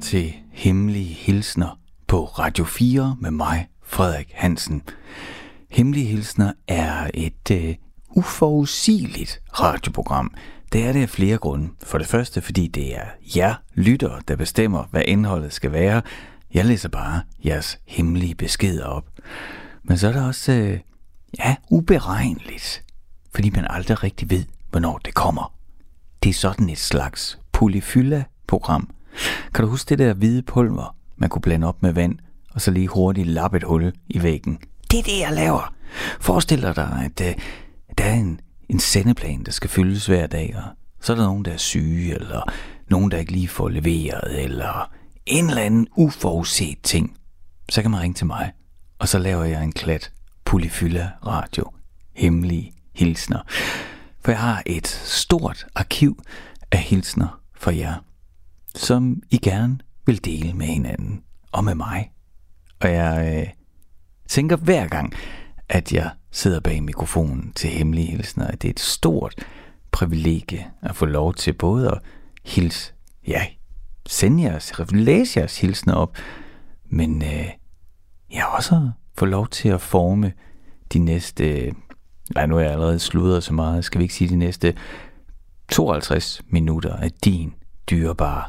til Hemmelige Hilsner på Radio 4 med mig, Frederik Hansen. Hemmelige Hilsner er et øh, uforudsigeligt radioprogram. Det er det af flere grunde. For det første, fordi det er jer lyttere, der bestemmer, hvad indholdet skal være. Jeg læser bare jeres hemmelige beskeder op. Men så er det også, øh, ja, uberegneligt. Fordi man aldrig rigtig ved, hvornår det kommer. Det er sådan et slags polyfylla-program. Kan du huske det der hvide pulver, man kunne blande op med vand, og så lige hurtigt lappe et hul i væggen? Det er det, jeg laver. Forestil dig, at uh, der er en, en sendeplan, der skal fyldes hver dag, og så er der nogen, der er syge, eller nogen, der ikke lige får leveret, eller en eller anden uforudset ting. Så kan man ringe til mig, og så laver jeg en klat polyfylla radio. Hemmelige hilsner. For jeg har et stort arkiv af hilsner for jer, som I gerne vil dele med hinanden og med mig. Og jeg øh, tænker hver gang, at jeg sidder bag mikrofonen til hemmelige hilsner, at det er et stort privilegie at få lov til både at hilse, ja, sende jeres, læse jeres hilsner op, men øh, jeg også få lov til at forme de næste Nej, nu er jeg allerede sludret så meget. Skal vi ikke sige de næste 52 minutter af din dyrebare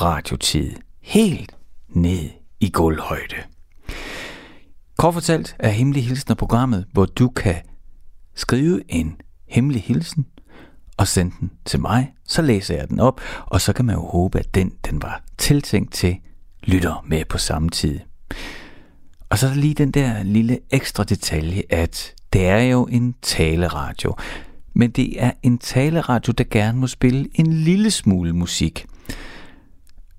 radiotid helt ned i gulvhøjde. Kort fortalt er Hemmelig Hilsen programmet, hvor du kan skrive en hemmelig hilsen og sende den til mig. Så læser jeg den op, og så kan man jo håbe, at den, den var tiltænkt til lytter med på samme tid. Og så er der lige den der lille ekstra detalje, at det er jo en taleradio. Men det er en taleradio, der gerne må spille en lille smule musik.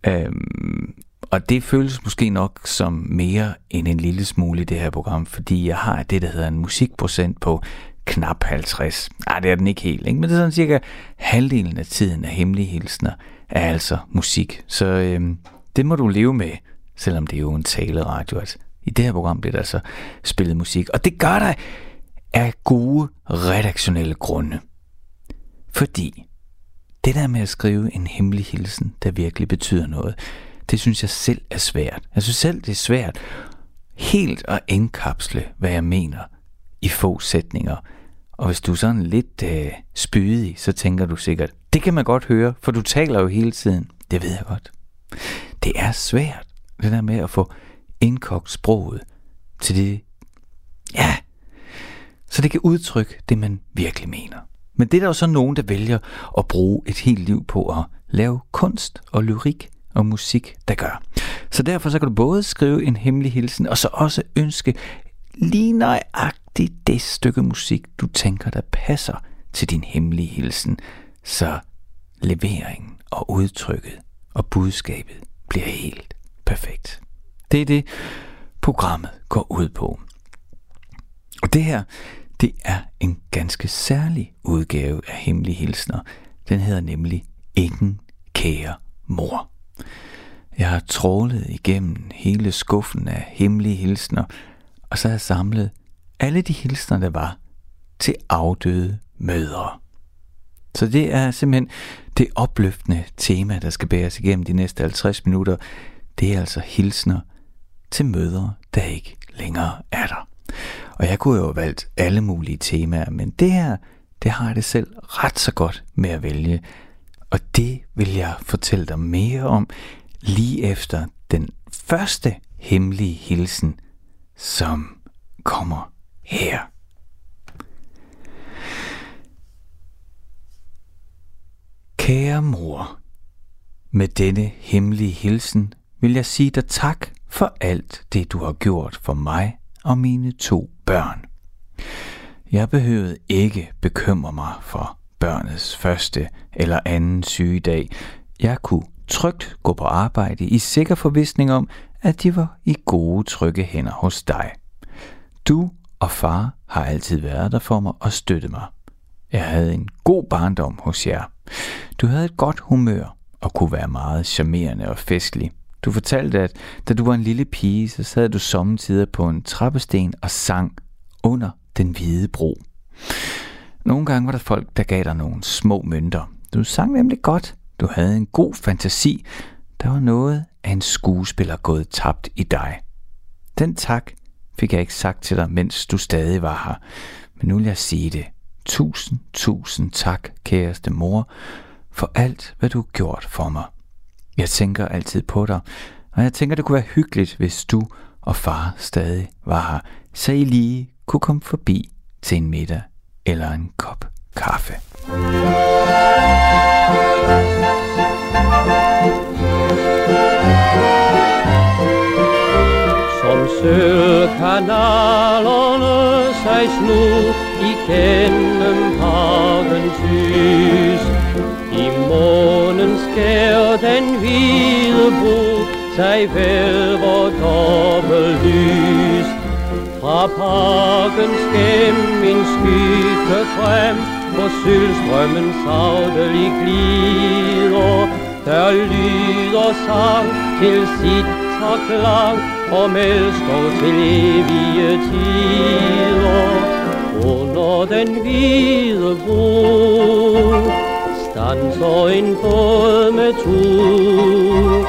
Øhm, og det føles måske nok som mere end en lille smule i det her program, fordi jeg har det, der hedder en musikprocent på knap 50. Nej, det er den ikke helt, ikke? men det er sådan cirka halvdelen af tiden af hemmelige hilsner er altså musik. Så øhm, det må du leve med, selvom det er jo en taleradio. Altså, I det her program bliver der altså spillet musik, og det gør der af gode redaktionelle grunde. Fordi det der med at skrive en hemmelig hilsen, der virkelig betyder noget, det synes jeg selv er svært. Jeg synes selv, det er svært helt at indkapsle, hvad jeg mener i få sætninger. Og hvis du er sådan lidt øh, spydig, så tænker du sikkert, det kan man godt høre, for du taler jo hele tiden. Det ved jeg godt. Det er svært, det der med at få indkogt sproget til det, ja, så det kan udtrykke det, man virkelig mener. Men det er der jo så nogen, der vælger at bruge et helt liv på at lave kunst og lyrik og musik, der gør. Så derfor så kan du både skrive en hemmelig hilsen, og så også ønske lige nøjagtigt det stykke musik, du tænker, der passer til din hemmelige hilsen, så leveringen og udtrykket og budskabet bliver helt perfekt. Det er det, programmet går ud på. Og det her, det er en ganske særlig udgave af Hemmelige Hilsner. Den hedder nemlig Ingen kære mor. Jeg har trålet igennem hele skuffen af hemmelige hilsner, og så har jeg samlet alle de hilsner, der var til afdøde mødre. Så det er simpelthen det opløftende tema, der skal bæres igennem de næste 50 minutter. Det er altså hilsner til mødre, der ikke længere er der. Og jeg kunne jo have valgt alle mulige temaer, men det her, det har jeg det selv ret så godt med at vælge. Og det vil jeg fortælle dig mere om lige efter den første hemmelige hilsen, som kommer her. Kære mor, med denne hemmelige hilsen vil jeg sige dig tak for alt det, du har gjort for mig og mine to børn. Jeg behøvede ikke bekymre mig for børnets første eller anden sygedag. Jeg kunne trygt gå på arbejde i sikker forvisning om, at de var i gode, trygge hænder hos dig. Du og far har altid været der for mig og støttet mig. Jeg havde en god barndom hos jer. Du havde et godt humør og kunne være meget charmerende og festlig. Du fortalte, at da du var en lille pige, så sad du sommetider på en trappesten og sang under den hvide bro. Nogle gange var der folk, der gav dig nogle små mønter. Du sang nemlig godt. Du havde en god fantasi, Der var noget af en skuespiller gået tabt i dig. Den tak fik jeg ikke sagt til dig, mens du stadig var her. Men nu vil jeg sige det. Tusind, tusind tak, kæreste mor, for alt, hvad du har gjort for mig. Jeg tænker altid på dig, og jeg tænker, det kunne være hyggeligt, hvis du og far stadig var her, så I lige kunne komme forbi til en middag eller en kop kaffe. Som sølvkanalerne sig snu igennem havens lys, Månen skær den hvide bro sig vælver dobbelt lys. Fra parken skæm min skygge frem, hvor sølvstrømmen savdelig glider. Der lyder sang til sit klang, og melskov til evige tider. Under den hvide bro stanser en båd med tur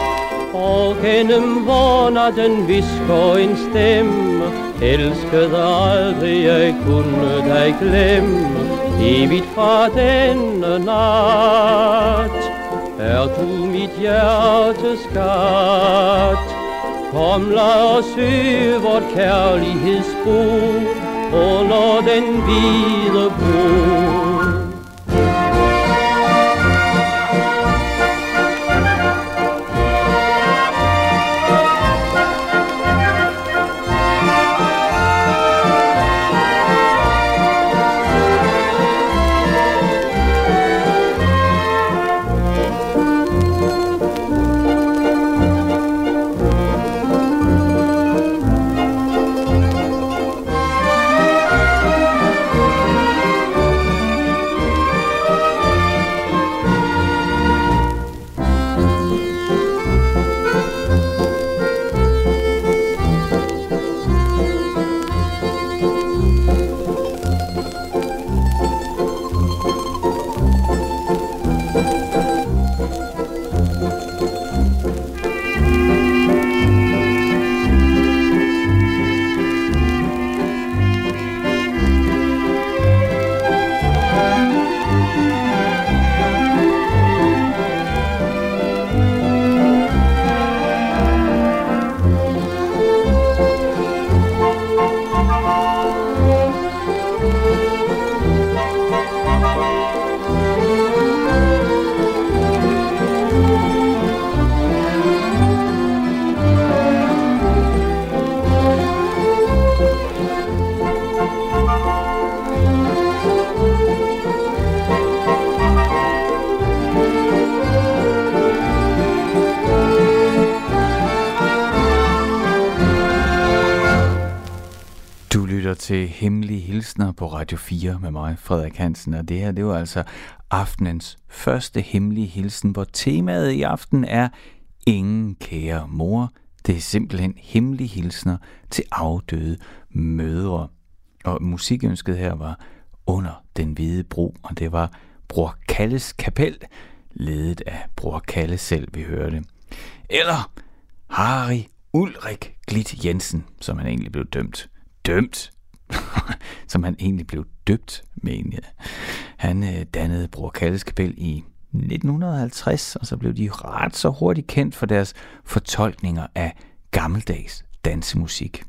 og gennem vornatten visker en stemme, elskede aldrig jeg kunne dig glemme, evigt fra denne nat. Er du mit hjertes skat? Kom, lad os søge vort kærlighedsbo under den hvide bro. Til Hemmelige Hilsner på Radio 4 med mig, Frederik Hansen. Og det her, det var altså aftenens første hemmelige hilsen, hvor temaet i aften er Ingen kære mor. Det er simpelthen hemmelige hilsner til afdøde mødre. Og musikønsket her var Under den hvide bro, og det var Bror Kalles kapel, ledet af Bror Kalle selv, vi hørte. Eller Harry Ulrik Glit Jensen, som han egentlig blev dømt. Dømt? som han egentlig blev døbt med. Han øh, dannede Bror Kalles Kapel i 1950, og så blev de ret så hurtigt kendt for deres fortolkninger af gammeldags dansemusik.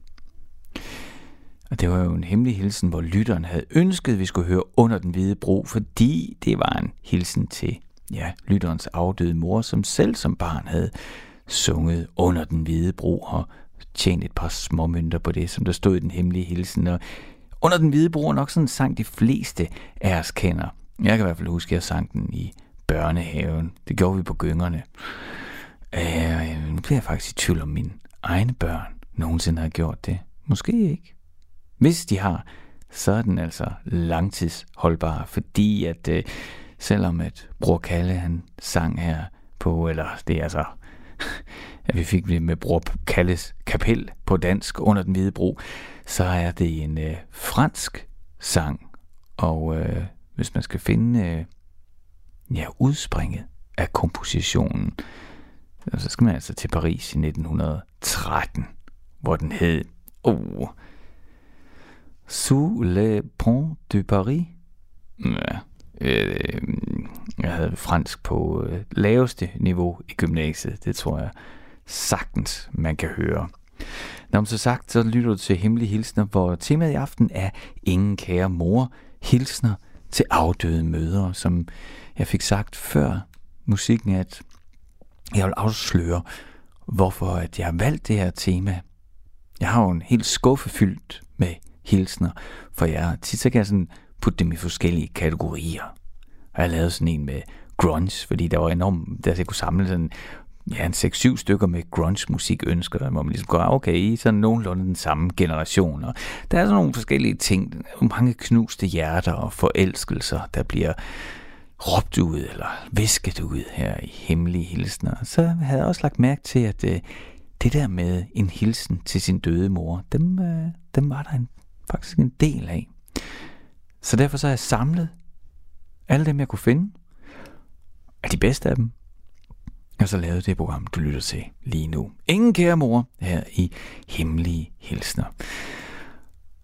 Og det var jo en hemmelig hilsen, hvor lytteren havde ønsket, at vi skulle høre under den hvide bro, fordi det var en hilsen til ja, lytterens afdøde mor, som selv som barn havde sunget under den hvide bro og tjent et par småmønter på det, som der stod i den hemmelige hilsen. Og under den hvide bro nok sådan sang, de fleste af os kender. Jeg kan i hvert fald huske, at jeg sang den i børnehaven. Det gjorde vi på gyngerne. Øh, nu bliver jeg faktisk i tvivl om mine egne børn nogensinde har gjort det. Måske ikke. Hvis de har, så er den altså langtidsholdbar, fordi at øh, selvom at Bror Kalle han sang her på, eller det er altså at vi fik det med Bror Kalles kapel på dansk under den hvide bro, så er det en øh, fransk sang. Og øh, hvis man skal finde øh, ja, udspringet af kompositionen, så skal man altså til Paris i 1913, hvor den hed... Oh, Sous le pont de Paris. Ja, øh, jeg havde fransk på øh, laveste niveau i gymnasiet. Det tror jeg sagtens, man kan høre. Når man så sagt, så lytter du til Hemmelige Hilsner, hvor temaet i aften er Ingen kære mor, hilsner til afdøde mødre, som jeg fik sagt før musikken, at jeg vil afsløre, hvorfor at jeg har valgt det her tema. Jeg har jo en helt skuffe fyldt med hilsner for jer. Tit så kan jeg sådan putte dem i forskellige kategorier. Og jeg lavede sådan en med grunge, fordi der var enormt, der jeg kunne samle sådan ja, en 6-7 stykker med grunge-musik ønsker, hvor man ligesom går, ah, okay, I sådan nogenlunde den samme generation. Og der er sådan nogle forskellige ting, mange knuste hjerter og forelskelser, der bliver råbt ud eller visket ud her i hemmelige hilsner. Så havde jeg også lagt mærke til, at øh, det der med en hilsen til sin døde mor, dem, øh, dem var der en, faktisk en del af. Så derfor så har jeg samlet alle dem, jeg kunne finde, af de bedste af dem, og så lavede det program, du lytter til lige nu. Ingen kære mor her i Hemmelige Hilsner.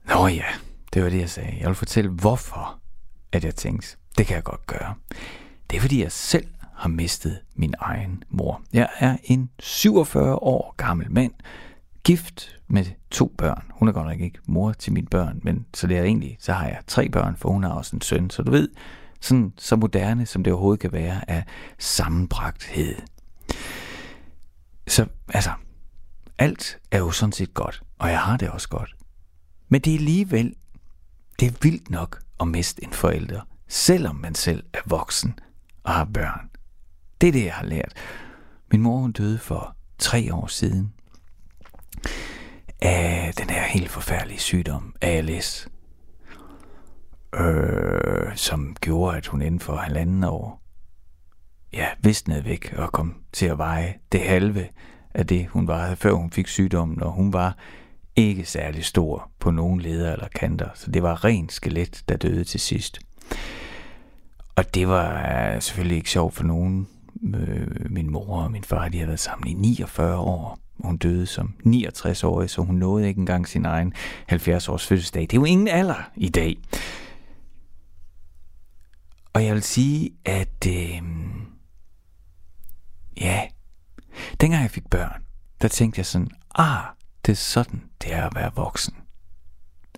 Nå ja, det var det, jeg sagde. Jeg vil fortælle, hvorfor at jeg tænkte, det kan jeg godt gøre. Det er, fordi jeg selv har mistet min egen mor. Jeg er en 47 år gammel mand, gift med to børn. Hun er godt nok ikke mor til mine børn, men så det er egentlig, så har jeg tre børn, for hun har også en søn. Så du ved, sådan så moderne som det overhovedet kan være, er sammenbragthed. Så altså, alt er jo sådan set godt, og jeg har det også godt. Men det er alligevel, det er vildt nok at miste en forælder, selvom man selv er voksen og har børn. Det er det, jeg har lært. Min mor hun døde for tre år siden af den her helt forfærdelige sygdom, ALS, øh, som gjorde, at hun inden for halvanden år ja, visnede væk og kom til at veje det halve af det, hun var, før hun fik sygdommen, og hun var ikke særlig stor på nogen leder eller kanter, så det var rent skelet, der døde til sidst. Og det var øh, selvfølgelig ikke sjovt for nogen. Øh, min mor og min far, de havde været sammen i 49 år. Hun døde som 69-årig, så hun nåede ikke engang sin egen 70-års fødselsdag. Det er jo ingen alder i dag. Og jeg vil sige, at øh, ja, dengang jeg fik børn, der tænkte jeg sådan, ah, det er sådan, det er at være voksen.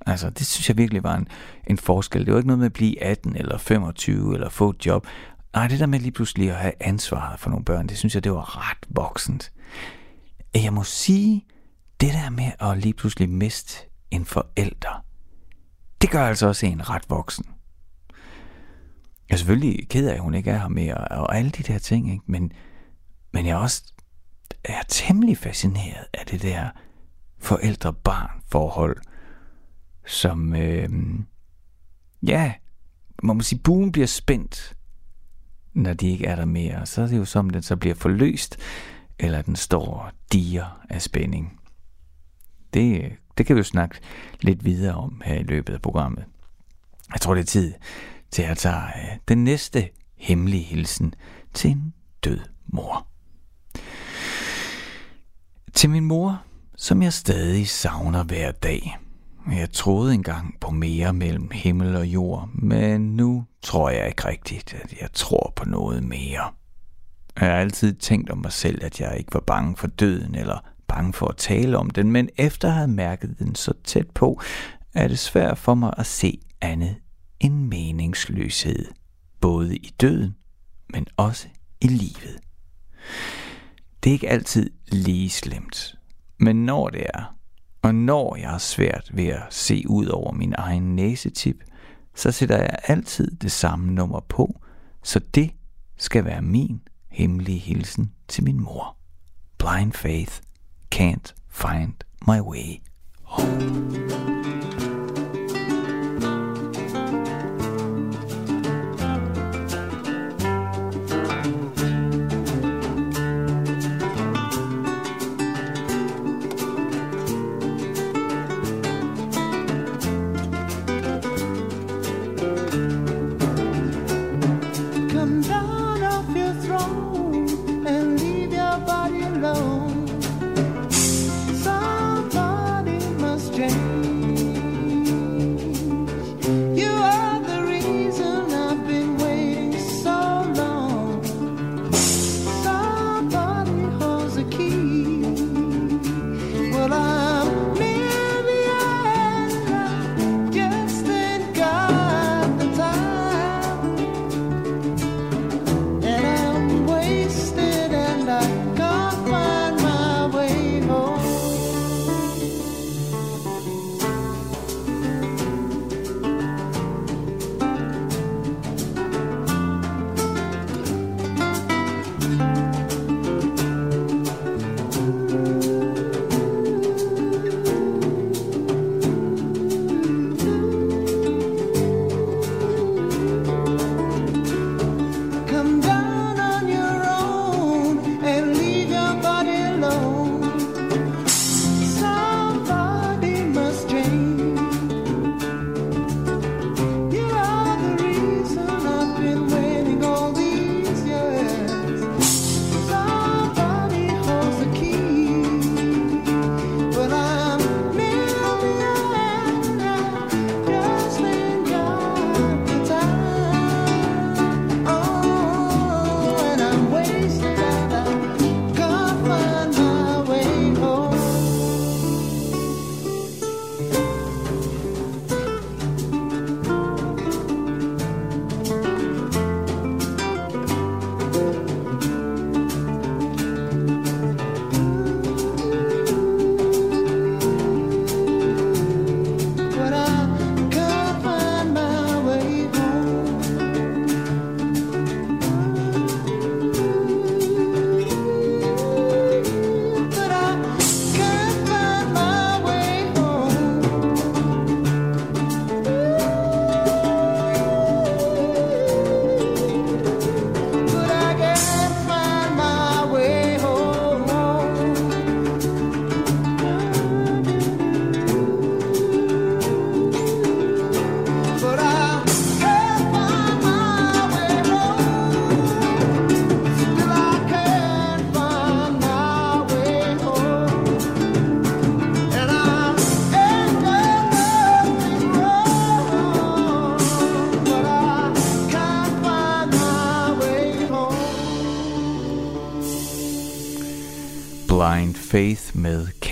Altså, det synes jeg virkelig var en, en forskel. Det var ikke noget med at blive 18 eller 25 eller få et job. Nej, det der med lige pludselig at have ansvaret for nogle børn, det synes jeg, det var ret voksent. Jeg må sige, det der med at lige pludselig miste en forælder, det gør altså også en ret voksen. Jeg er selvfølgelig ked af, at hun ikke er her mere, og alle de der ting, ikke? Men, men jeg er også er temmelig fascineret af det der forældre-barn-forhold, som, øh, ja, man må sige, buen bliver spændt, når de ikke er der mere. Så er det jo som, den så bliver forløst, eller den står diger af spænding. Det, det kan vi jo snakke lidt videre om her i løbet af programmet. Jeg tror, det er tid til at tage øh, den næste hemmelige hilsen til en død mor. Til min mor, som jeg stadig savner hver dag. Jeg troede engang på mere mellem himmel og jord, men nu tror jeg ikke rigtigt, at jeg tror på noget mere. Jeg har altid tænkt om mig selv, at jeg ikke var bange for døden eller bange for at tale om den, men efter at have mærket den så tæt på, er det svært for mig at se andet end meningsløshed, både i døden, men også i livet. Det er ikke altid lige slemt, men når det er, og når jeg har svært ved at se ud over min egen næsetip, så sætter jeg altid det samme nummer på, så det skal være min hemmelige hilsen til min mor. Blind faith can't find my way home.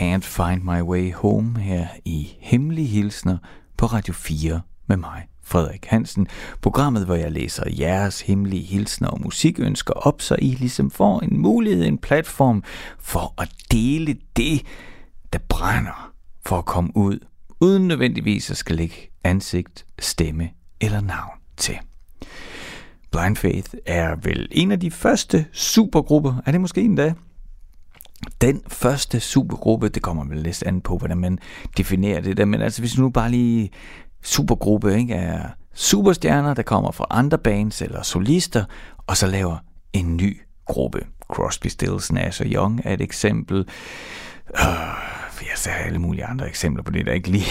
Can't Find My Way Home her i Hemmelige Hilsner på Radio 4 med mig, Frederik Hansen. Programmet, hvor jeg læser jeres hemmelige hilsner og musikønsker op, så I ligesom får en mulighed, en platform for at dele det, der brænder for at komme ud, uden nødvendigvis at skal lægge ansigt, stemme eller navn til. Blind Faith er vel en af de første supergrupper, er det måske en dag, den første supergruppe, det kommer vel lidt an på, hvordan man definerer det der, men altså hvis nu bare lige supergruppe ikke, er superstjerner, der kommer fra andre bands eller solister, og så laver en ny gruppe. Crosby, Stills, Nash og Young er et eksempel. Øh, jeg ser alle mulige andre eksempler på det, der ikke lige...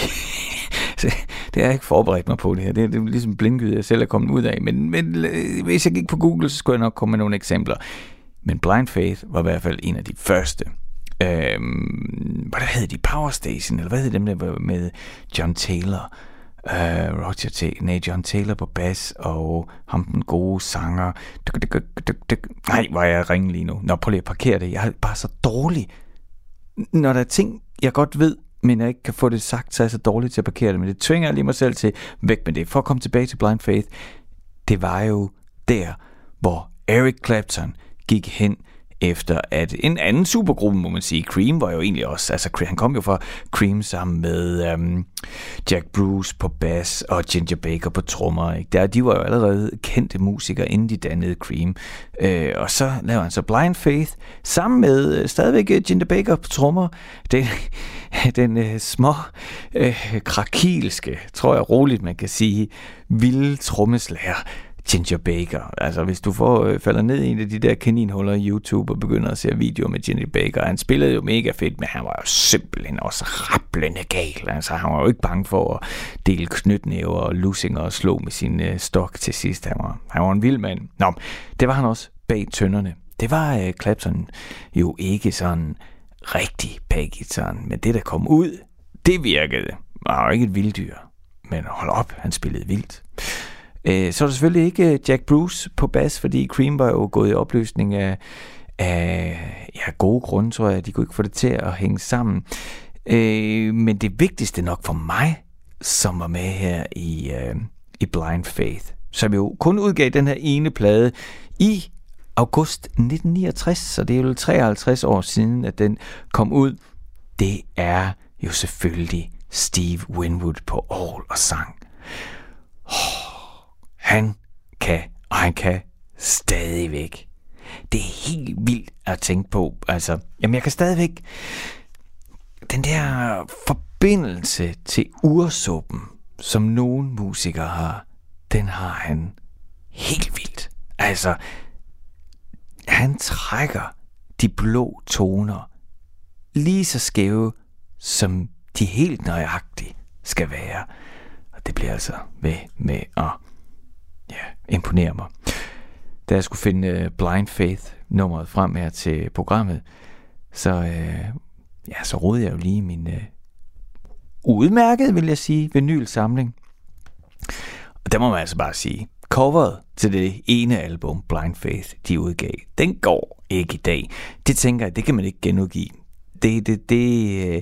det har jeg ikke forberedt mig på det her. Det er, det er ligesom blindgyde, jeg selv er kommet ud af. Men, men øh, hvis jeg gik på Google, så skulle jeg nok komme med nogle eksempler. Men Blind Faith var i hvert fald en af de første. Øhm, hvad hed de? Power Station, eller hvad hed dem der med John Taylor? Uh, Roger T. Nej, John Taylor på bas, og ham den gode sanger. Nej, hvor er jeg ringe lige nu. Nå, prøv lige at parkere det. Jeg er bare så dårlig. Når der er ting, jeg godt ved, men jeg ikke kan få det sagt, så er jeg så dårlig til at parkere det. Men det tvinger jeg lige mig selv til væk med det. For at komme tilbage til Blind Faith, det var jo der, hvor Eric Clapton gik hen efter at en anden supergruppe, må man sige, Cream var jo egentlig også, altså han kom jo fra Cream sammen med øhm, Jack Bruce på bass og Ginger Baker på trommer. Ikke? Der, de var jo allerede kendte musikere, inden de dannede Cream. Øh, og så laver han så Blind Faith sammen med øh, stadigvæk øh, Ginger Baker på trommer. Den, den øh, små, øh, krakilske, tror jeg roligt man kan sige, vilde trommeslager Ginger Baker. Altså, hvis du får, øh, falder ned i en af de der kaninhuller i YouTube og begynder at se videoer med Ginger Baker, han spillede jo mega fedt, men han var jo simpelthen også rapplende gal. Altså, han var jo ikke bange for at dele knytnæver og lusinger og slå med sin øh, stok til sidst. Han var, han var en vild mand. Nå, det var han også bag tønderne. Det var øh, Clapton jo ikke sådan rigtig bag gitaren, men det, der kom ud, det virkede. Han var jo ikke et vilddyr, men hold op, han spillede vildt. Øh, så er der selvfølgelig ikke øh, Jack Bruce på bas, fordi Cream var jo gået i opløsning af, af ja, gode grunde, tror jeg. De kunne ikke få det til at hænge sammen. Øh, men det vigtigste nok for mig, som var med her i, øh, i Blind Faith, som jo kun udgav den her ene plade i august 1969, så det er jo 53 år siden, at den kom ud. Det er jo selvfølgelig Steve Winwood på all og sang. Oh, han kan, og han kan stadigvæk. Det er helt vildt at tænke på. Altså, jamen jeg kan stadigvæk... Den der forbindelse til ursuppen, som nogle musikere har, den har han helt vildt. Altså, han trækker de blå toner lige så skæve, som de helt nøjagtigt skal være. Og det bliver altså ved med at ja, imponerer mig. Da jeg skulle finde øh, Blind Faith nummeret frem her til programmet, så, øh, ja, så rodede jeg jo lige min øh, udmærket, vil jeg sige, vinylsamling. Og der må man altså bare sige, coveret til det ene album, Blind Faith, de udgav, den går ikke i dag. Det tænker jeg, det kan man ikke genudgive. Det, det, det, øh,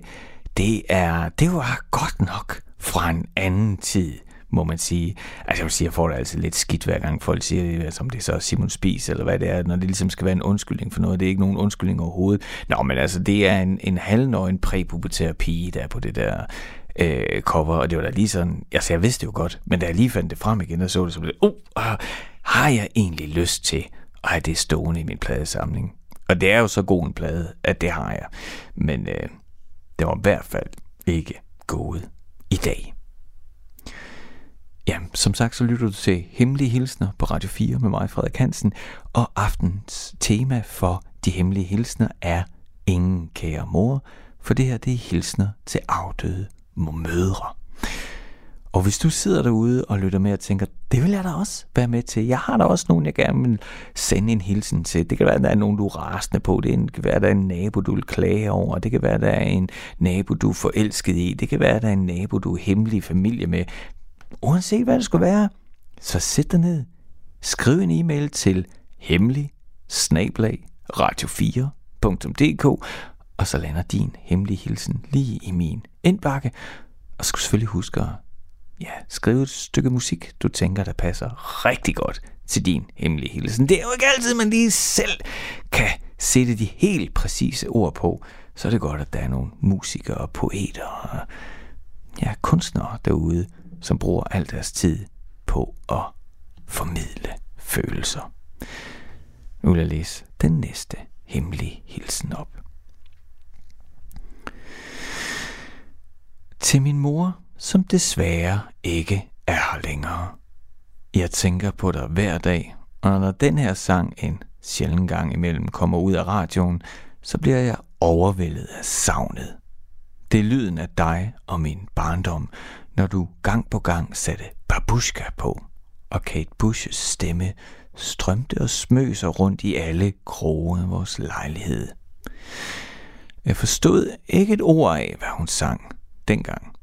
det, er, det var godt nok fra en anden tid må man sige. Altså jeg vil sige, jeg får det altså lidt skidt hver gang folk siger det, altså om det er så Simon Spies eller hvad det er, når det ligesom skal være en undskyldning for noget. Det er ikke nogen undskyldning overhovedet. Nå, men altså det er en, en halvnøgen præpubertær pige, der er på det der øh, cover, og det var da lige sådan, altså jeg vidste det jo godt, men da jeg lige fandt det frem igen og så det, så blev det, uh, uh, har jeg egentlig lyst til at have det stående i min pladesamling? Og det er jo så god en plade, at det har jeg. Men øh, det var i hvert fald ikke gået i dag. Ja, som sagt, så lytter du til Hemmelige Hilsner på Radio 4 med mig, Frederik Hansen, og aftens tema for de hemmelige hilsner er Ingen kære mor, for det her det er hilsner til afdøde mødre. Og hvis du sidder derude og lytter med og tænker, det vil jeg da også være med til. Jeg har da også nogen, jeg gerne vil sende en hilsen til. Det kan være, at der er nogen, du er rasende på. Det kan være, at der er en nabo, du vil klage over. Det kan være, at der er en nabo, du er forelsket i. Det kan være, at der er en nabo, du er hemmelig familie med uanset hvad det skulle være, så sæt dig ned. Skriv en e-mail til hemmelig radio4.dk og så lander din hemmelige hilsen lige i min indbakke, og skal selvfølgelig huske at ja, skrive et stykke musik, du tænker, der passer rigtig godt til din hemmelige hilsen. Det er jo ikke altid, man lige selv kan sætte de helt præcise ord på, så er det godt, at der er nogle musikere og poeter og ja, kunstnere derude, som bruger al deres tid på at formidle følelser. Nu vil jeg læse den næste hemmelige hilsen op. Til min mor, som desværre ikke er her længere. Jeg tænker på dig hver dag, og når den her sang en sjælden gang imellem kommer ud af radioen, så bliver jeg overvældet af savnet. Det er lyden af dig og min barndom, når du gang på gang satte babushka på, og Kate Bushes stemme strømte og smøser rundt i alle kroge af vores lejlighed. Jeg forstod ikke et ord af, hvad hun sang dengang,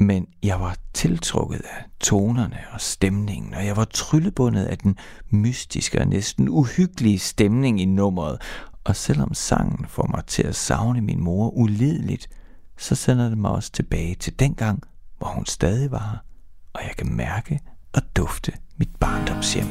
men jeg var tiltrukket af tonerne og stemningen, og jeg var tryllebundet af den mystiske og næsten uhyggelige stemning i nummeret, og selvom sangen får mig til at savne min mor ulideligt, så sender det mig også tilbage til dengang, hvor hun stadig var og jeg kan mærke og dufte mit barndomshjem.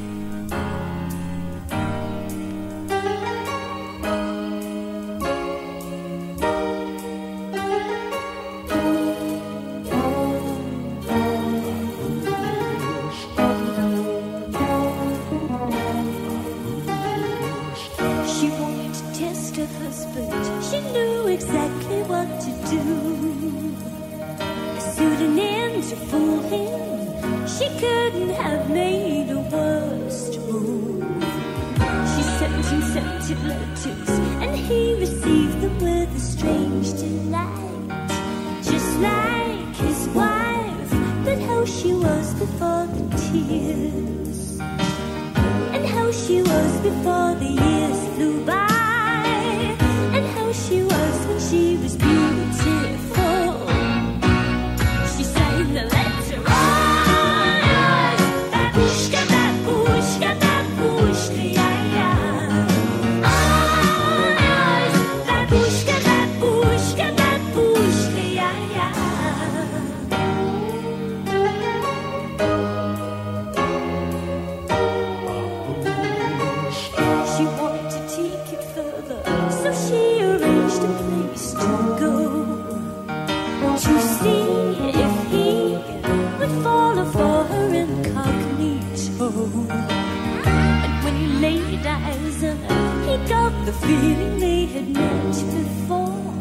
And when he laid eyes on her, he got the feeling they had met before.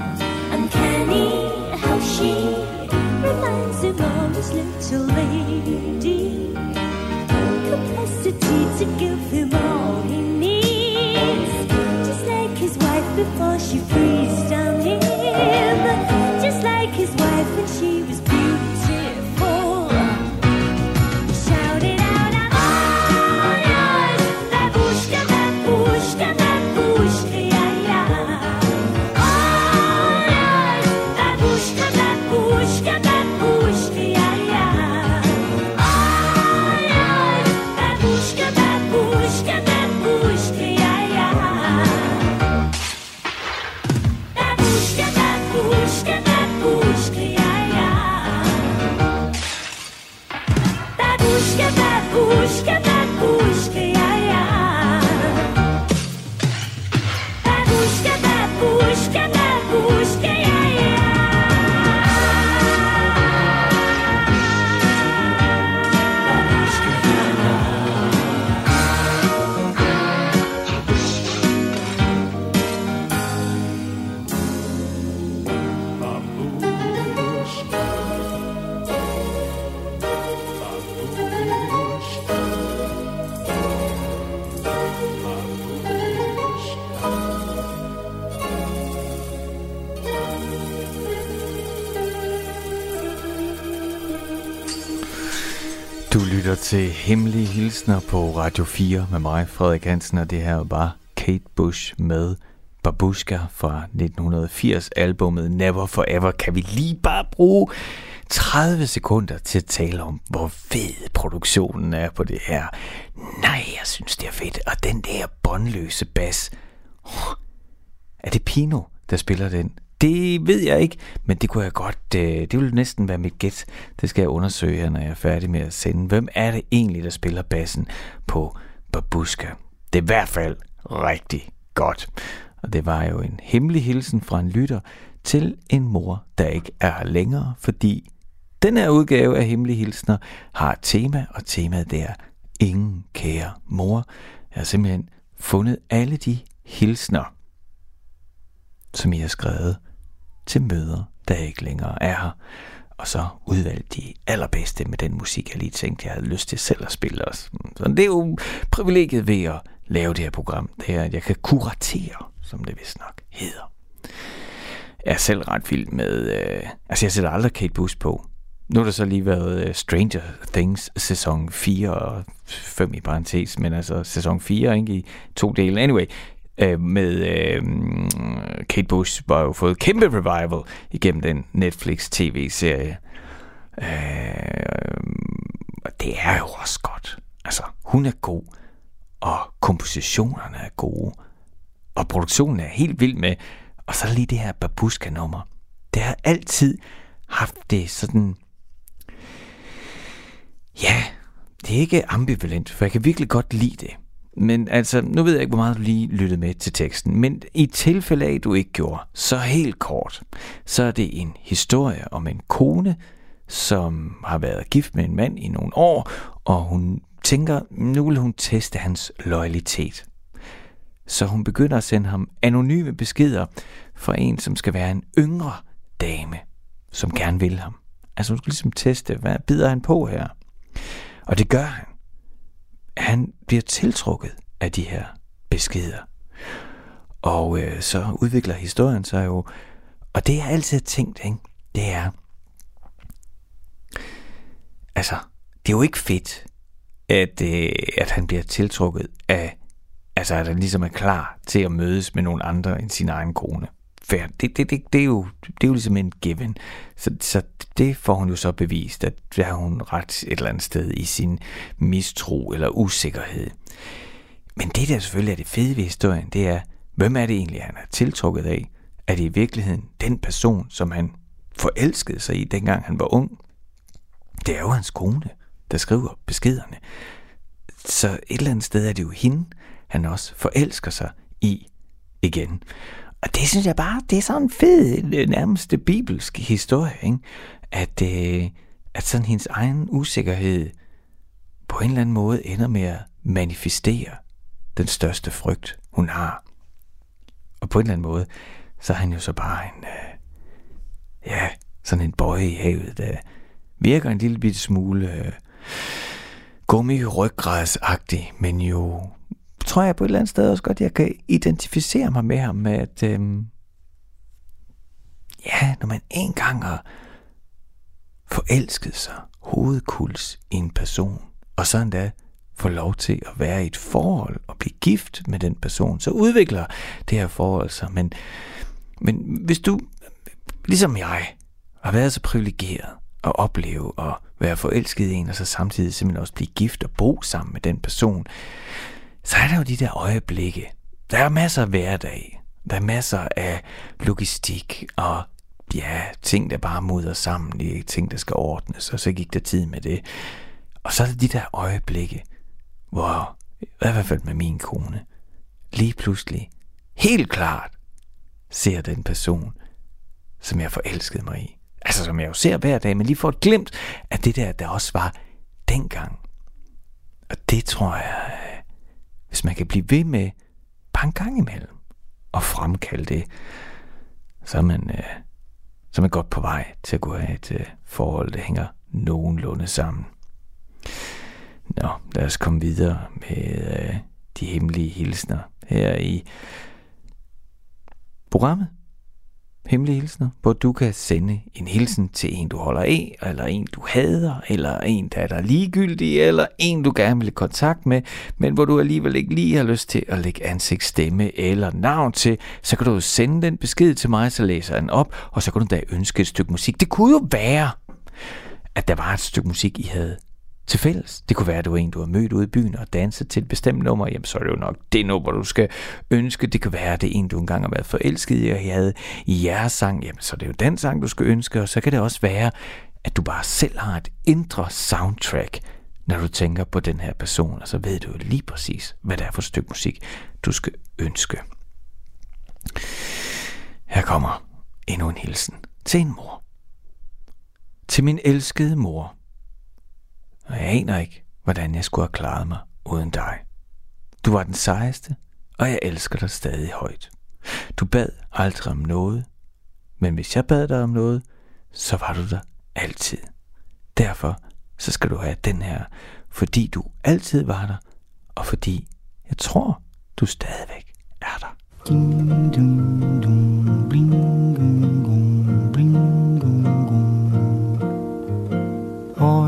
Uncanny how she reminds him of his little lady. Capacity to give him all he needs, just like his wife before she frees. Lytter til Hemmelige Hilsner på Radio 4 med mig, Frederik Hansen, og det her var Kate Bush med Babushka fra 1980-albummet Never Forever. Kan vi lige bare bruge 30 sekunder til at tale om, hvor fed produktionen er på det her. Nej, jeg synes, det er fedt. Og den der båndløse bas. Oh, er det Pino, der spiller den? Det ved jeg ikke, men det kunne jeg godt, øh, det ville næsten være mit gæt. Det skal jeg undersøge her, når jeg er færdig med at sende. Hvem er det egentlig, der spiller bassen på Babuska? Det er i hvert fald rigtig godt. Og det var jo en hemmelig hilsen fra en lytter til en mor, der ikke er her længere, fordi den her udgave af Hemmelige Hilsner har et tema, og temaet det er Ingen kære mor. Jeg har simpelthen fundet alle de hilsner, som I har skrevet til møder, der ikke længere er her. Og så udvalgte de allerbedste med den musik, jeg lige tænkte, jeg havde lyst til selv at spille os. Så det er jo privilegiet ved at lave det her program. Det er, at jeg kan kuratere, som det vist nok hedder. Jeg er selv ret vild med... Øh, altså, jeg sætter aldrig Kate Bush på. Nu har der så lige været uh, Stranger Things sæson 4 og 5 i parentes, men altså sæson 4 ikke, i to dele. Anyway, øh, med øh, Kate Bush var jo fået kæmpe revival igennem den Netflix tv-serie. Øh, og det er jo også godt. Altså, hun er god, og kompositionerne er gode, og produktionen er helt vild med. Og så lige det her babuska-nummer. Det har altid haft det sådan... Ja, det er ikke ambivalent, for jeg kan virkelig godt lide det. Men altså, nu ved jeg ikke, hvor meget du lige lyttede med til teksten, men i tilfælde af, at du ikke gjorde, så helt kort, så er det en historie om en kone, som har været gift med en mand i nogle år, og hun tænker, nu vil hun teste hans loyalitet. Så hun begynder at sende ham anonyme beskeder fra en, som skal være en yngre dame, som gerne vil ham. Altså hun skal ligesom teste, hvad bider han på her? Og det gør han han bliver tiltrukket af de her beskeder. Og øh, så udvikler historien sig jo, og det jeg altid har tænkt, ikke, det er, altså, det er jo ikke fedt, at, øh, at han bliver tiltrukket af, altså at han ligesom er klar til at mødes med nogen andre end sin egen kone. Fair. Det, det, det, det, er jo, det er jo ligesom en given. Så, så det får hun jo så bevist, at der har hun ret et eller andet sted i sin mistro eller usikkerhed. Men det der selvfølgelig er det fede ved historien, det er, hvem er det egentlig, han er tiltrukket af? Er det i virkeligheden den person, som han forelskede sig i, dengang han var ung? Det er jo hans kone, der skriver beskederne. Så et eller andet sted er det jo hende, han også forelsker sig i igen. Og det synes jeg bare, det er sådan en fed, øh, nærmest bibelsk historie, ikke? At, øh, at sådan hendes egen usikkerhed på en eller anden måde ender med at manifestere den største frygt, hun har. Og på en eller anden måde, så er han jo så bare en, øh, ja, sådan en bøje i havet, der virker en lille bitte smule øh, gummi-ryggradsagtig, men jo tror jeg på et eller andet sted også godt, jeg kan identificere mig med ham, med at, øhm, ja, når man engang har forelsket sig hovedkuls i en person, og så endda får lov til at være i et forhold og blive gift med den person, så udvikler det her forhold sig. Men, men hvis du, ligesom jeg, har været så privilegeret at opleve at være forelsket i en, og så samtidig simpelthen også blive gift og bo sammen med den person, så er der jo de der øjeblikke. Der er masser af hverdag. Der er masser af logistik og ja, ting, der bare mudder sammen. i ting, der skal ordnes, og så gik der tid med det. Og så er der de der øjeblikke, hvor, i hvert fald med min kone, lige pludselig, helt klart, ser den person, som jeg forelskede mig i. Altså som jeg jo ser hver dag, men lige får et glimt af det der, der også var dengang. Og det tror jeg, hvis man kan blive ved med bare en gang imellem og fremkalde det, så er man, øh, så er man godt på vej til at gå have et øh, forhold, der hænger nogenlunde sammen. Nå, lad os komme videre med øh, de hemmelige hilsner her i programmet hemmelige hilsner, hvor du kan sende en hilsen til en, du holder af, eller en, du hader, eller en, der er der ligegyldig, eller en, du gerne vil i kontakt med, men hvor du alligevel ikke lige har lyst til at lægge ansigtsstemme eller navn til, så kan du sende den besked til mig, så læser jeg den op, og så kan du da ønske et stykke musik. Det kunne jo være, at der var et stykke musik, I havde til fælles. Det kunne være, at du er en, du har mødt ude i byen og danset til et bestemt nummer. Jamen, så er det jo nok det nummer, du skal ønske. Det kan være, at det er en, du engang har været forelsket i, og I havde i jeres sang. Jamen, så er det jo den sang, du skal ønske. Og så kan det også være, at du bare selv har et indre soundtrack, når du tænker på den her person, og så ved du lige præcis, hvad det er for et stykke musik, du skal ønske. Her kommer endnu en hilsen til en mor. Til min elskede mor. Og jeg aner ikke, hvordan jeg skulle have klaret mig uden dig. Du var den sejeste, og jeg elsker dig stadig højt. Du bad aldrig om noget, men hvis jeg bad dig om noget, så var du der altid. Derfor så skal du have den her, fordi du altid var der, og fordi jeg tror, du stadigvæk er der. Ding, dum, dum, bling, dum,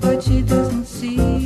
but she doesn't see.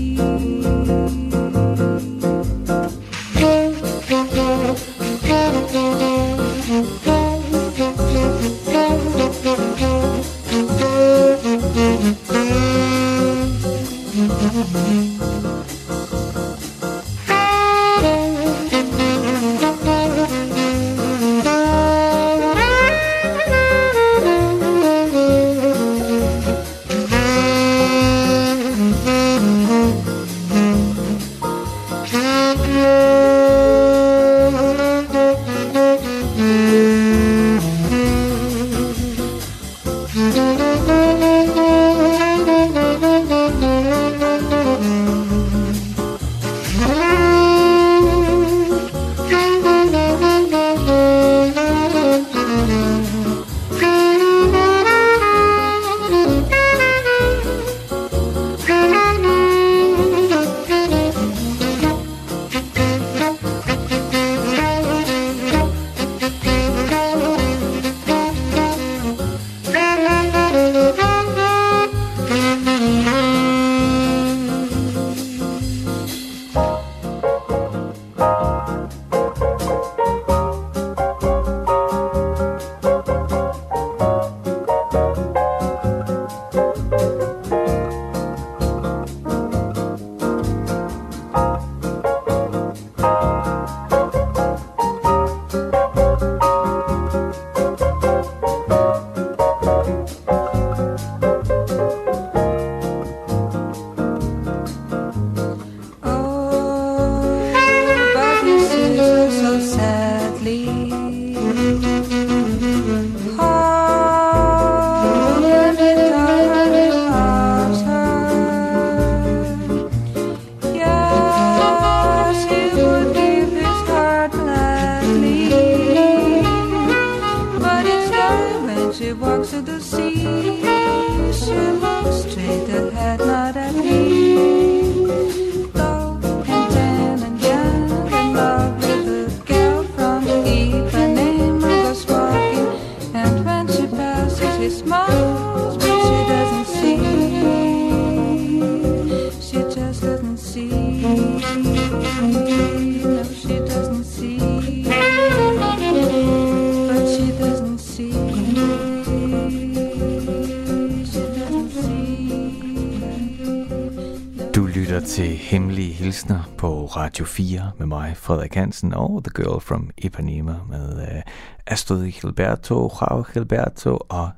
Radio 4 med mig, Frederik Hansen, og The Girl from Ipanema med uh, Astrid Gilberto, Joao Gilberto og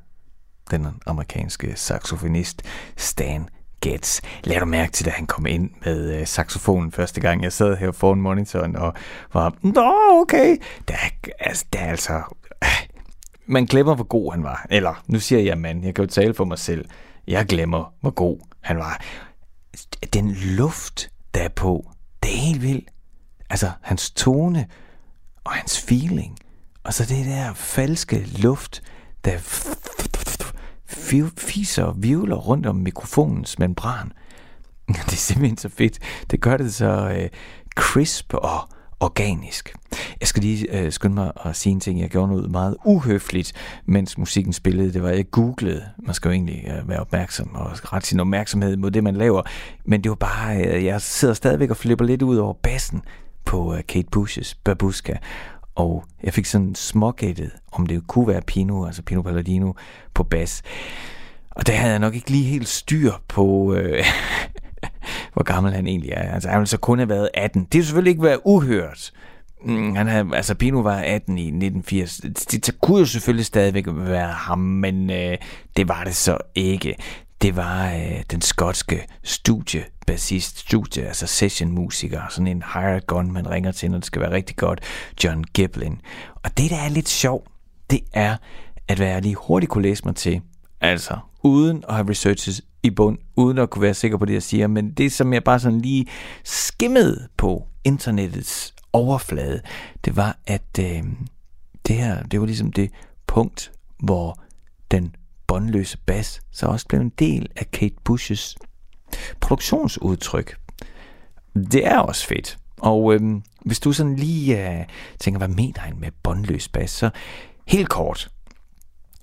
den amerikanske saxofonist Stan Getz. Lad du mærke til, da han kom ind med uh, saxofonen første gang. Jeg sad her foran monitoren og var, nå okay, der, er- altså, der er altså... Uh, man glemmer, hvor god han var. Eller, nu siger jeg mand, jeg kan jo tale for mig selv. Jeg glemmer, hvor god han var den luft, der er på, det er helt vildt. Altså, hans tone og hans feeling. Og så det der falske luft, der fiser og vivler rundt om mikrofonens membran. Det er simpelthen så fedt. Det gør det så øh, crisp og organisk. Jeg skal lige øh, skynde mig at sige en ting. Jeg gjorde noget meget uhøfligt, mens musikken spillede. Det var, jeg googlede. Man skal jo egentlig øh, være opmærksom og rette sin opmærksomhed mod det, man laver. Men det var bare, øh, jeg sidder stadigvæk og flipper lidt ud over bassen på øh, Kate Bush's Babuska. Og jeg fik sådan smågættet, om det kunne være Pino, altså Pino Palladino, på bas. Og der havde jeg nok ikke lige helt styr på, øh, hvor gammel han egentlig er. Altså, han ville så kun have været 18. Det er selvfølgelig ikke være uhørt. Mm, han havde, altså, Pino var 18 i 1980. Det, det kunne jo selvfølgelig stadigvæk være ham, men øh, det var det så ikke. Det var øh, den skotske studiebassist, studie, altså sessionmusiker, sådan en hired gun, man ringer til, når det skal være rigtig godt, John Giblin. Og det, der er lidt sjovt, det er, at hvad jeg lige hurtigt kunne læse mig til, altså uden at have researches i bund, uden at kunne være sikker på det, jeg siger, men det, som jeg bare sådan lige skimmede på internettets overflade, det var, at øh, det her, det var ligesom det punkt, hvor den båndløse bas så også blev en del af Kate Bushes produktionsudtryk. Det er også fedt. Og øh, hvis du sådan lige øh, tænker, hvad mener han med båndløs bas, så helt kort,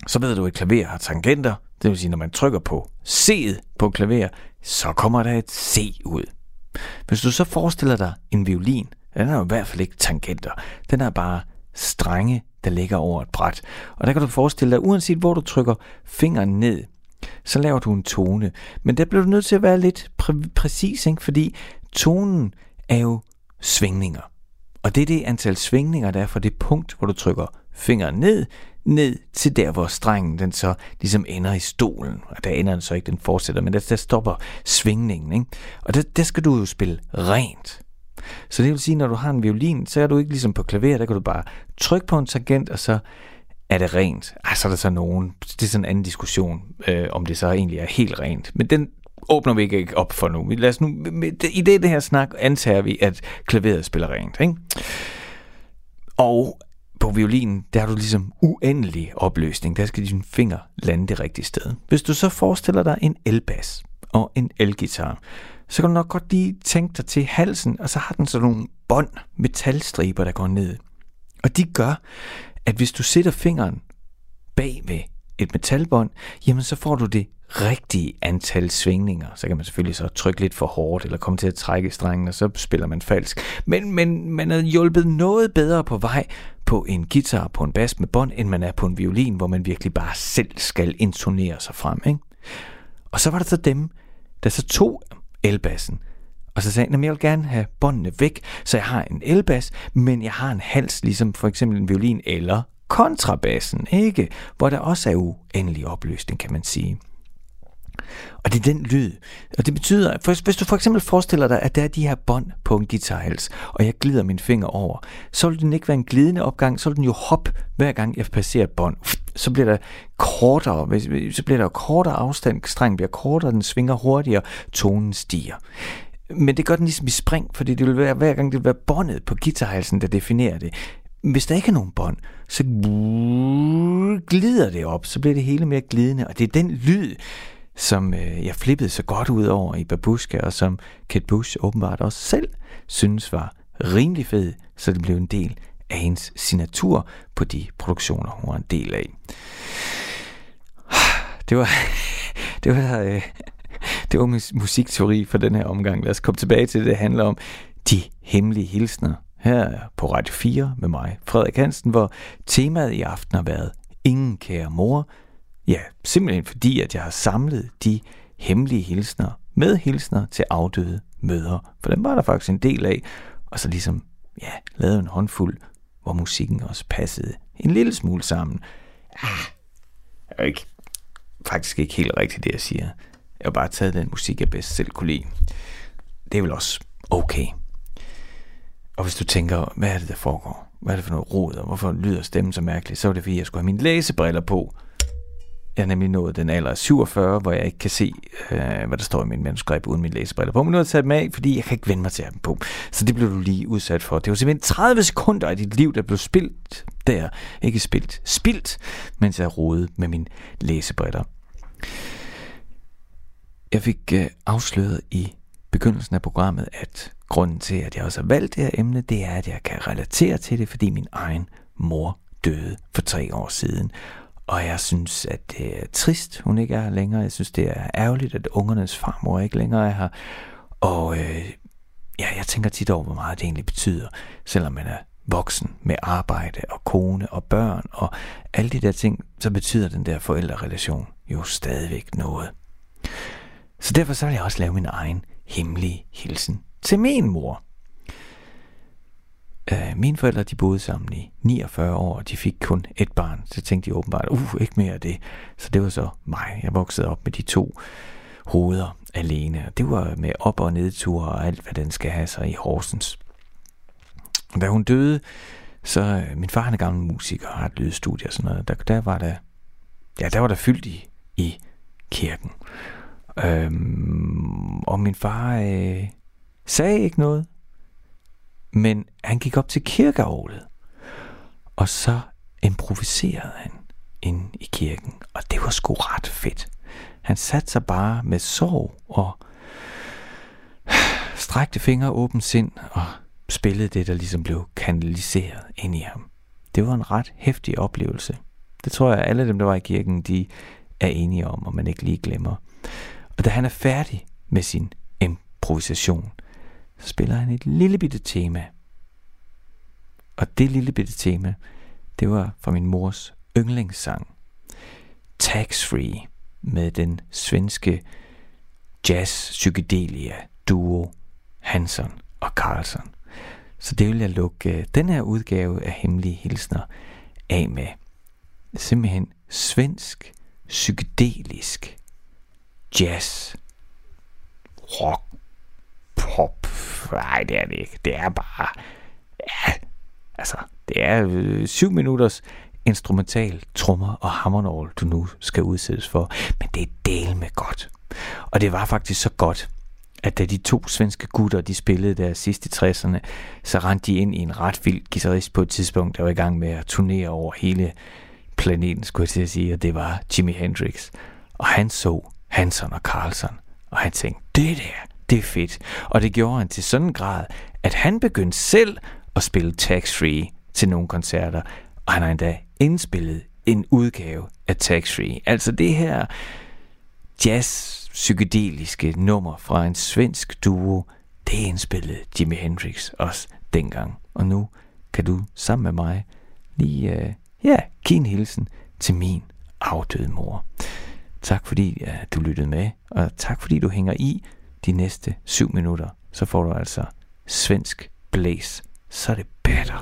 så ved du, at et klaver har tangenter. Det vil sige, når man trykker på C'et på et klaver, så kommer der et C ud. Hvis du så forestiller dig en violin, den har i hvert fald ikke tangenter. Den er bare strenge, der ligger over et bræt. Og der kan du forestille dig, uanset hvor du trykker fingeren ned, så laver du en tone. Men der bliver du nødt til at være lidt præ- præcis, ikke? fordi tonen er jo svingninger. Og det er det antal svingninger, der er fra det punkt, hvor du trykker fingeren ned, ned til der, hvor strengen den så ligesom ender i stolen. Og der ender den så ikke, den fortsætter, men der, der stopper svingningen. Ikke? Og der, der skal du jo spille rent. Så det vil sige, når du har en violin, så er du ikke ligesom på klaver, der kan du bare trykke på en tangent, og så er det rent. Ej, så er der så nogen, det er sådan en anden diskussion, øh, om det så egentlig er helt rent. Men den åbner vi ikke op for nu. Lad os nu I det, det her snak antager vi, at klaveret spiller rent. Ikke? Og på violinen, der har du ligesom uendelig opløsning. Der skal dine fingre lande det rigtige sted. Hvis du så forestiller dig en elbas og en elgitar, så kan du nok godt lige tænke dig til halsen, og så har den sådan nogle bånd, metalstriber, der går ned. Og de gør, at hvis du sætter fingeren bag ved et metalbånd, jamen så får du det rigtige antal svingninger. Så kan man selvfølgelig så trykke lidt for hårdt, eller komme til at trække strengen, og så spiller man falsk. Men, men man er hjulpet noget bedre på vej på en guitar, på en bas med bånd, end man er på en violin, hvor man virkelig bare selv skal intonere sig frem. Ikke? Og så var der så dem, der så tog elbassen, og så sagde han, at jeg vil gerne have båndene væk, så jeg har en elbas, men jeg har en hals, ligesom for eksempel en violin eller kontrabassen, ikke? Hvor der også er uendelig opløsning, kan man sige. Og det er den lyd. Og det betyder, at hvis du for eksempel forestiller dig, at der er de her bånd på en guitarhals, og jeg glider min finger over, så vil den ikke være en glidende opgang, så vil den jo hoppe hver gang jeg passerer et bånd. Så bliver der kortere, så bliver der kortere afstand, strengen bliver kortere, den svinger hurtigere, tonen stiger. Men det gør den ligesom i spring, fordi det vil være, hver gang det vil være båndet på guitarhalsen, der definerer det. Hvis der ikke er nogen bånd, så glider det op, så bliver det hele mere glidende, og det er den lyd, som øh, jeg flippede så godt ud over i Babushka, og som Kate Bush åbenbart også selv synes var rimelig fed, så det blev en del af hendes signatur på de produktioner, hun var en del af. Det var, det var, øh, det var min musikteori for den her omgang. Lad os komme tilbage til det, det handler om de hemmelige hilsner. Her på Radio 4 med mig, Frederik Hansen, hvor temaet i aften har været Ingen kære mor. Ja, simpelthen fordi, at jeg har samlet de hemmelige hilsner med hilsner til afdøde mødre. For dem var der faktisk en del af. Og så ligesom, ja, lavet en håndfuld, hvor musikken også passede en lille smule sammen. Ah, er ikke, faktisk ikke helt rigtigt, det jeg siger. Jeg har bare taget den musik, jeg bedst selv kunne lide. Det er vel også okay. Og hvis du tænker, hvad er det, der foregår? Hvad er det for noget rod, og hvorfor lyder stemmen så mærkeligt? Så er det, fordi jeg skulle have mine læsebriller på. Jeg er nemlig nået den alder af 47, hvor jeg ikke kan se, øh, hvad der står i min manuskript uden mine læsebriller på. Men nu har jeg taget dem af, fordi jeg kan ikke vende mig til at have dem på. Så det blev du lige udsat for. Det var simpelthen 30 sekunder af dit liv, der blev spildt der. Ikke spildt, spildt, mens jeg rodede med mine læsebriller. Jeg fik øh, afsløret i begyndelsen af programmet, at grunden til, at jeg også har valgt det her emne, det er, at jeg kan relatere til det, fordi min egen mor døde for tre år siden. Og jeg synes, at det er trist, hun ikke er her længere. Jeg synes, det er ærgerligt, at ungernes farmor ikke længere er her. Og øh, ja, jeg tænker tit over, hvor meget det egentlig betyder, selvom man er voksen med arbejde og kone og børn og alle de der ting, så betyder den der forældrerelation jo stadigvæk noget. Så derfor så vil jeg også lave min egen hemmelige hilsen til min mor. Uh, mine forældre de boede sammen i 49 år, og de fik kun et barn. Så tænkte de åbenbart, uh, ikke mere af det. Så det var så mig. Jeg voksede op med de to hoveder alene. Og det var med op- og nedture og alt, hvad den skal have sig i Horsens. Da hun døde, så øh, min far han er gammel musiker og har et lydstudie og sådan noget. Der, der var der, ja, der var der fyldt i, i kirken. Øhm, og min far øh, sagde ikke noget, men han gik op til kirkeorglet, og så improviserede han ind i kirken, og det var sgu ret fedt. Han satte sig bare med sorg og strækte fingre åben sind og spillede det, der ligesom blev kanaliseret ind i ham. Det var en ret hæftig oplevelse. Det tror jeg, alle dem, der var i kirken, de er enige om, og man ikke lige glemmer. Og da han er færdig med sin improvisation, spiller han et lille bitte tema. Og det lille bitte tema, det var fra min mors yndlingssang. Tax Free med den svenske jazz psykedelia duo Hansen og Carlson. Så det vil jeg lukke øh, den her udgave af Hemmelige Hilsner af med. Simpelthen svensk, psykedelisk jazz, rock, pop. Nej, det er det ikke. Det er bare... Ja, altså, det er øh, syv minutters instrumental trommer og hammernål, du nu skal udsættes for. Men det er del med godt. Og det var faktisk så godt, at da de to svenske gutter, de spillede der sidst i 60'erne, så rendte de ind i en ret vild guitarist på et tidspunkt, der var i gang med at turnere over hele planeten, skulle jeg til at sige, og det var Jimi Hendrix. Og han så Hanson og Carlson. Og han tænkte, det der, det er fedt. Og det gjorde han til sådan en grad, at han begyndte selv at spille Tax Free til nogle koncerter. Og han har endda indspillet en udgave af Tax Free. Altså det her jazz psykedeliske nummer fra en svensk duo, det indspillede Jimi Hendrix også dengang. Og nu kan du sammen med mig lige, uh, ja, give en hilsen til min afdøde mor. Tak fordi ja, du lyttede med, og tak fordi du hænger i de næste syv minutter. Så får du altså svensk blæs. Så er det bedre.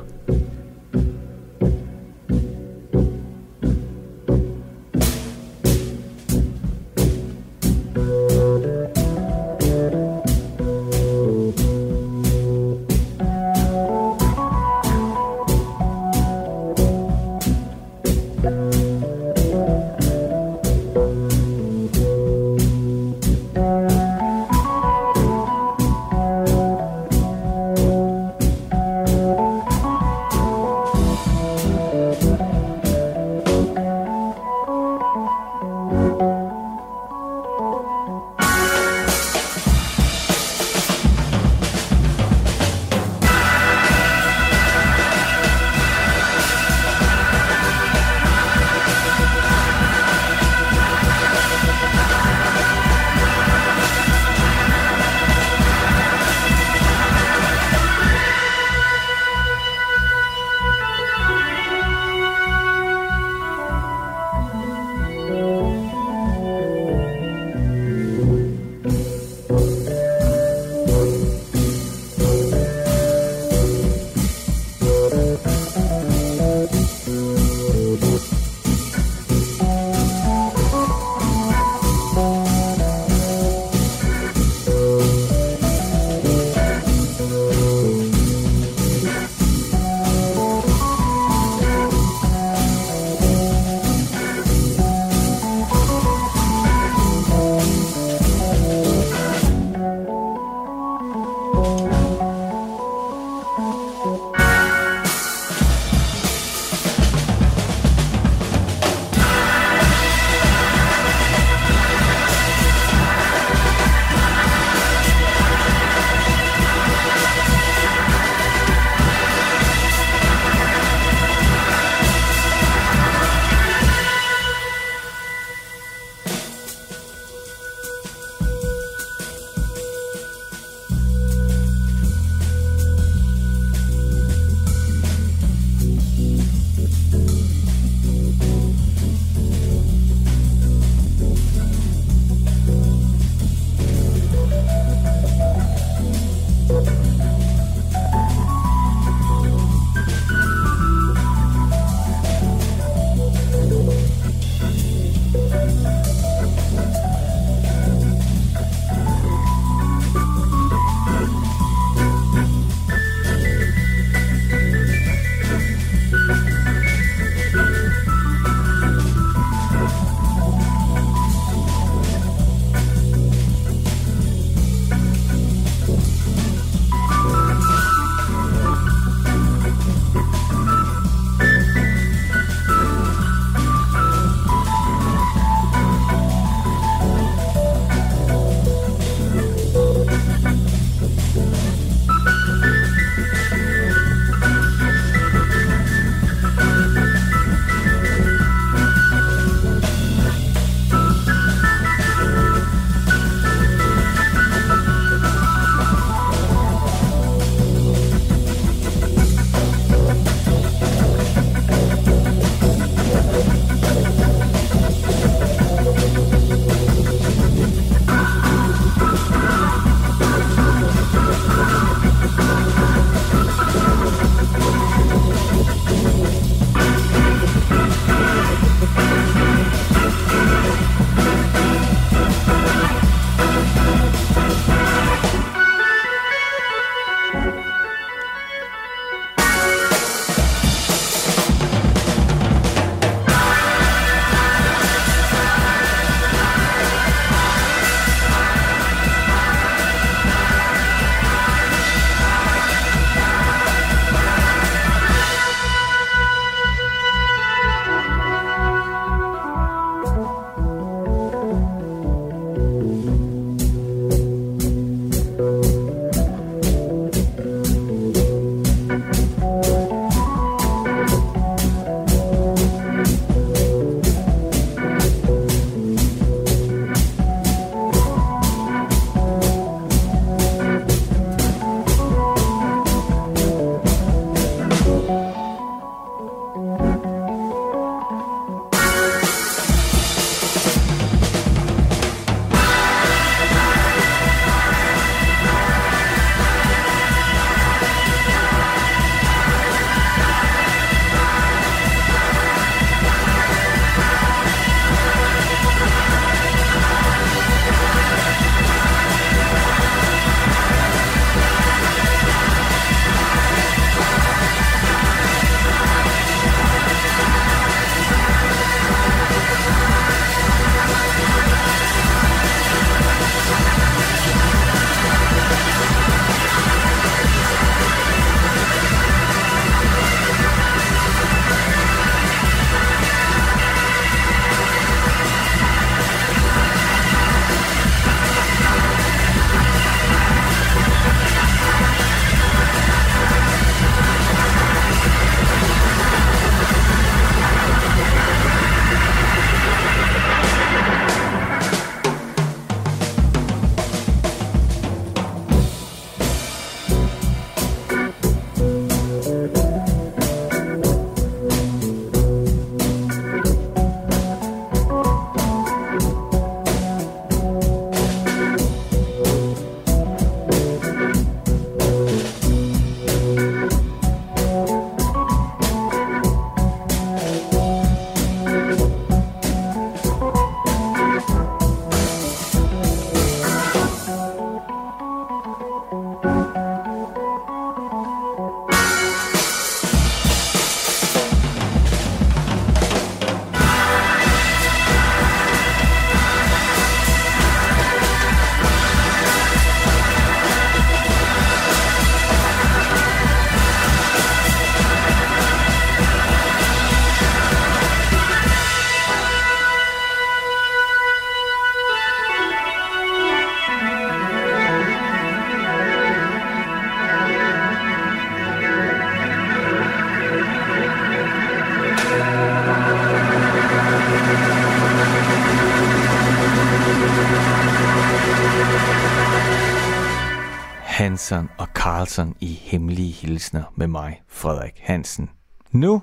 Carlson i Hemmelige Hilsner med mig, Frederik Hansen. Nu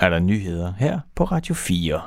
er der nyheder her på Radio 4.